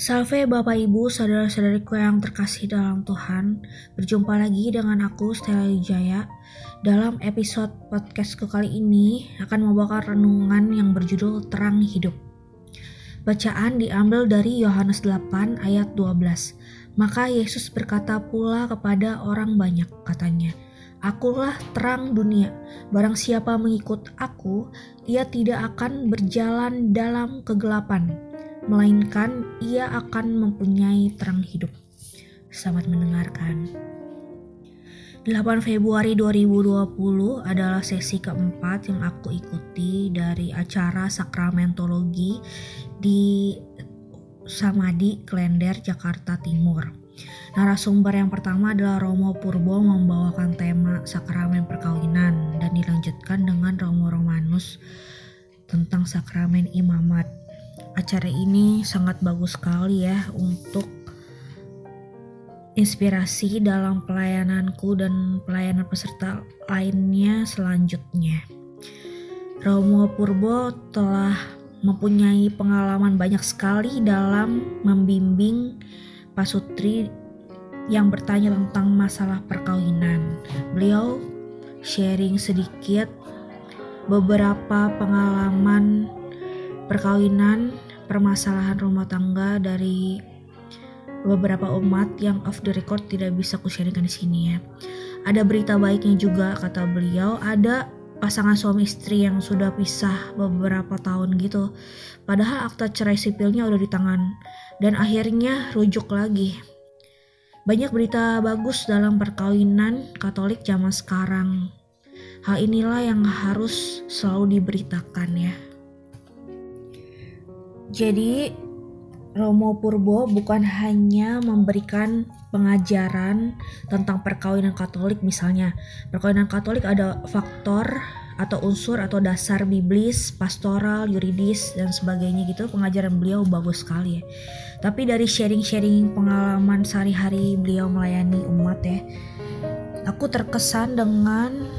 Salve Bapak Ibu, saudara-saudariku yang terkasih dalam Tuhan. Berjumpa lagi dengan aku Stella Wijaya. Dalam episode podcastku kali ini akan membawakan renungan yang berjudul Terang Hidup. Bacaan diambil dari Yohanes 8 ayat 12. Maka Yesus berkata pula kepada orang banyak katanya, Akulah terang dunia. Barang siapa mengikut aku, ia tidak akan berjalan dalam kegelapan, melainkan ia akan mempunyai terang hidup. Selamat mendengarkan. 8 Februari 2020 adalah sesi keempat yang aku ikuti dari acara sakramentologi di Samadi, Klender, Jakarta Timur. Narasumber yang pertama adalah Romo Purbo membawakan tema sakramen perkawinan dan dilanjutkan dengan Romo Romanus tentang sakramen imamat acara ini sangat bagus sekali ya untuk inspirasi dalam pelayananku dan pelayanan peserta lainnya selanjutnya. Romo Purbo telah mempunyai pengalaman banyak sekali dalam membimbing pasutri yang bertanya tentang masalah perkawinan. Beliau sharing sedikit beberapa pengalaman perkawinan, permasalahan rumah tangga dari beberapa umat yang off the record tidak bisa ku sharingkan di sini ya. Ada berita baiknya juga kata beliau, ada pasangan suami istri yang sudah pisah beberapa tahun gitu. Padahal akta cerai sipilnya udah di tangan dan akhirnya rujuk lagi. Banyak berita bagus dalam perkawinan Katolik zaman sekarang. Hal inilah yang harus selalu diberitakan ya. Jadi Romo Purbo bukan hanya memberikan pengajaran tentang perkawinan Katolik misalnya. Perkawinan Katolik ada faktor atau unsur atau dasar biblis, pastoral, yuridis dan sebagainya gitu. Pengajaran beliau bagus sekali ya. Tapi dari sharing-sharing pengalaman sehari-hari beliau melayani umat ya. Aku terkesan dengan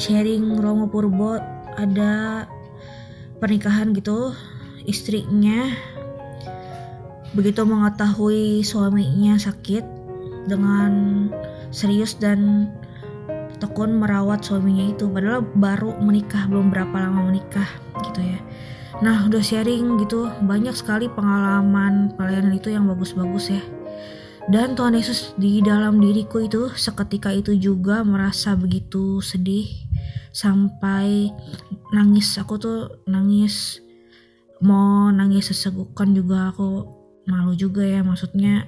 sharing Romo Purbo ada pernikahan gitu istrinya begitu mengetahui suaminya sakit dengan serius dan tekun merawat suaminya itu. Padahal baru menikah belum berapa lama menikah gitu ya. Nah udah sharing gitu banyak sekali pengalaman pelayanan itu yang bagus-bagus ya. Dan Tuhan Yesus di dalam diriku itu seketika itu juga merasa begitu sedih sampai nangis. Aku tuh nangis mau nangis sesegukan juga aku malu juga ya maksudnya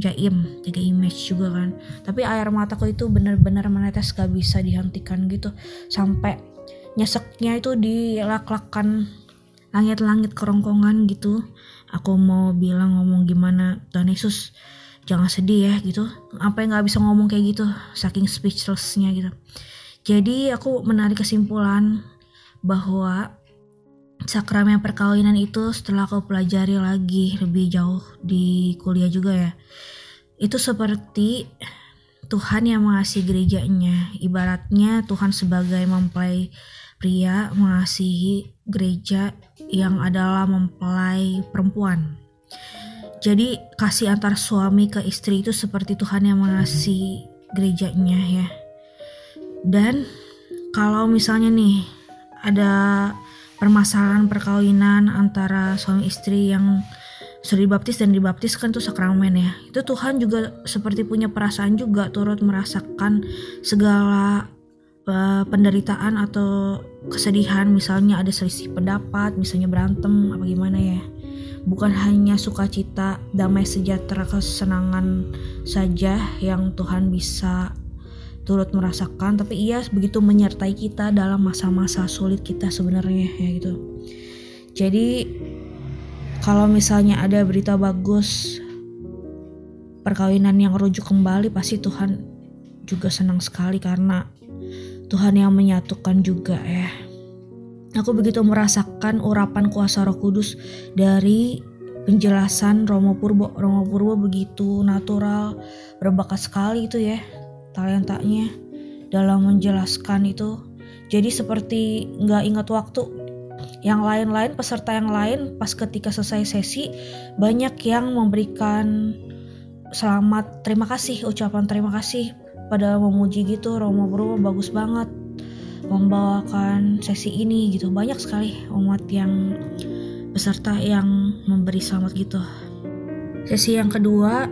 jaim jadi image juga kan. Tapi air mataku itu benar-benar menetes gak bisa dihentikan gitu. Sampai nyeseknya itu dilak-lakan langit-langit kerongkongan gitu. Aku mau bilang ngomong gimana Tuhan Yesus jangan sedih ya gitu. Apa yang nggak bisa ngomong kayak gitu saking speechlessnya gitu. Jadi aku menarik kesimpulan bahwa sakramen perkawinan itu setelah kau pelajari lagi lebih jauh di kuliah juga ya. Itu seperti Tuhan yang mengasihi gerejanya. Ibaratnya Tuhan sebagai mempelai pria mengasihi gereja yang adalah mempelai perempuan. Jadi kasih antar suami ke istri itu seperti Tuhan yang mengasihi gerejanya ya. Dan kalau misalnya nih ada permasalahan perkawinan antara suami istri yang sudah dibaptis dan dibaptis kan tuh sakramen ya. Itu Tuhan juga seperti punya perasaan juga turut merasakan segala uh, penderitaan atau kesedihan. Misalnya ada selisih pendapat misalnya berantem apa gimana ya. Bukan hanya sukacita damai sejahtera kesenangan saja yang Tuhan bisa turut merasakan tapi ia begitu menyertai kita dalam masa-masa sulit kita sebenarnya ya gitu. Jadi kalau misalnya ada berita bagus perkawinan yang rujuk kembali pasti Tuhan juga senang sekali karena Tuhan yang menyatukan juga ya. Aku begitu merasakan urapan kuasa roh kudus dari penjelasan Romo Purbo. Romo Purbo begitu natural berbakat sekali itu ya talentanya dalam menjelaskan itu jadi seperti nggak ingat waktu yang lain-lain peserta yang lain pas ketika selesai sesi banyak yang memberikan selamat terima kasih ucapan terima kasih pada memuji gitu Romo Purbo bagus banget membawakan sesi ini gitu. Banyak sekali umat yang peserta yang memberi selamat gitu. Sesi yang kedua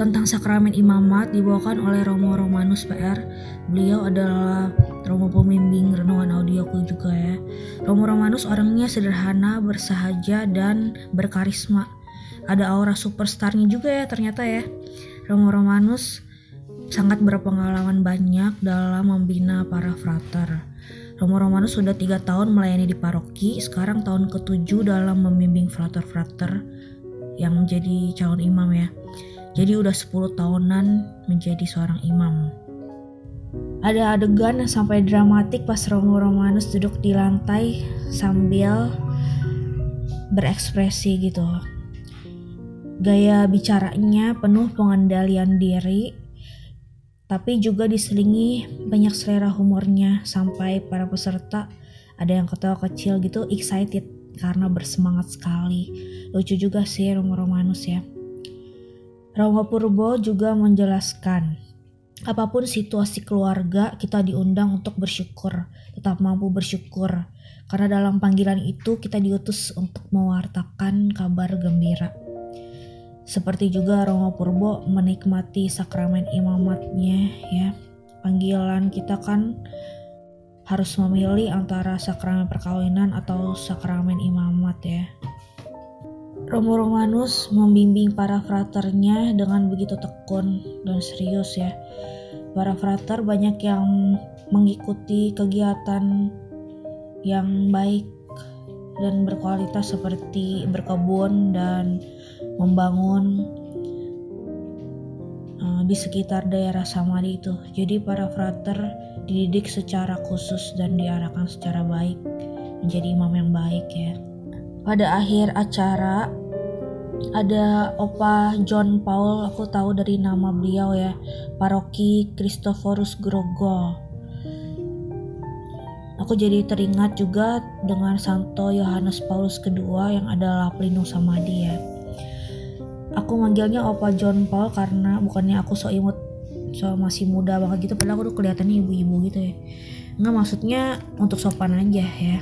tentang sakramen imamat dibawakan oleh Romo Romanus PR beliau adalah Romo pembimbing renungan audioku juga ya Romo Romanus orangnya sederhana bersahaja dan berkarisma ada aura superstarnya juga ya ternyata ya Romo Romanus sangat berpengalaman banyak dalam membina para frater. Romo Romanus sudah tiga tahun melayani di paroki, sekarang tahun ketujuh dalam membimbing frater-frater yang menjadi calon imam ya. Jadi udah 10 tahunan menjadi seorang imam. Ada adegan yang sampai dramatik pas Romo Romanus duduk di lantai sambil berekspresi gitu. Gaya bicaranya penuh pengendalian diri, tapi juga diselingi banyak selera humornya sampai para peserta ada yang ketawa kecil gitu excited karena bersemangat sekali. Lucu juga sih Romo Romanus ya. Romo Purbo juga menjelaskan, apa pun situasi keluarga kita diundang untuk bersyukur, tetap mampu bersyukur. Karena dalam panggilan itu kita diutus untuk mewartakan kabar gembira. Seperti juga Romo Purbo menikmati sakramen imamatnya ya. Panggilan kita kan harus memilih antara sakramen perkawinan atau sakramen imamat ya. Romo Romanus membimbing para fraternya dengan begitu tekun dan serius ya. Para frater banyak yang mengikuti kegiatan yang baik dan berkualitas seperti berkebun dan membangun uh, di sekitar daerah Samari itu. Jadi para frater dididik secara khusus dan diarahkan secara baik menjadi imam yang baik ya. Pada akhir acara ada Opa John Paul, aku tahu dari nama beliau ya, Paroki Christophorus Grogol. Aku jadi teringat juga dengan Santo Yohanes Paulus kedua yang adalah pelindung Samadi ya aku manggilnya Opa John Paul karena bukannya aku so imut so masih muda banget gitu. Padahal aku udah kelihatannya ibu-ibu gitu ya. Nggak maksudnya untuk sopan aja ya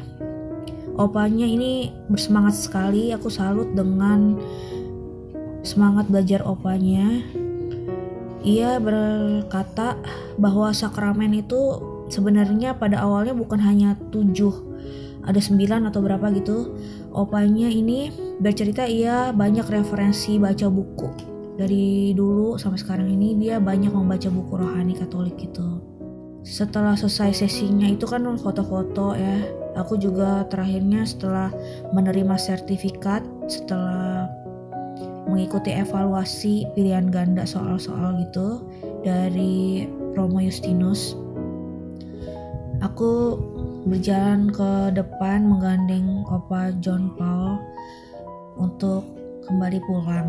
opanya ini bersemangat sekali aku salut dengan semangat belajar opanya. Ia berkata bahwa sakramen itu sebenarnya pada awalnya bukan hanya tujuh ada sembilan atau berapa gitu. Opanya ini bercerita ia banyak referensi baca buku. Dari dulu sampai sekarang ini dia banyak membaca buku rohani katolik gitu. Setelah selesai sesinya itu kan foto-foto ya aku juga terakhirnya setelah menerima sertifikat setelah mengikuti evaluasi pilihan ganda soal-soal gitu dari Romo Justinus aku berjalan ke depan menggandeng Opa John Paul untuk kembali pulang.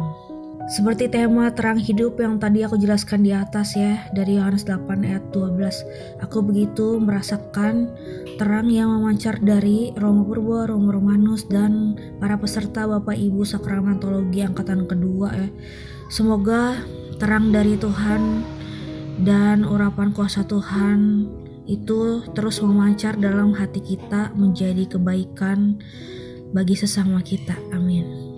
Seperti tema terang hidup yang tadi aku jelaskan di atas ya, dari Yohanes 8 ayat 12. Aku begitu merasakan terang yang memancar dari Romo Purbo, Romo Romanus, dan para peserta Bapak Ibu Sakramentologi Angkatan kedua ya. Semoga terang dari Tuhan dan urapan kuasa Tuhan itu terus memancar dalam hati kita menjadi kebaikan bagi sesama kita. Amin.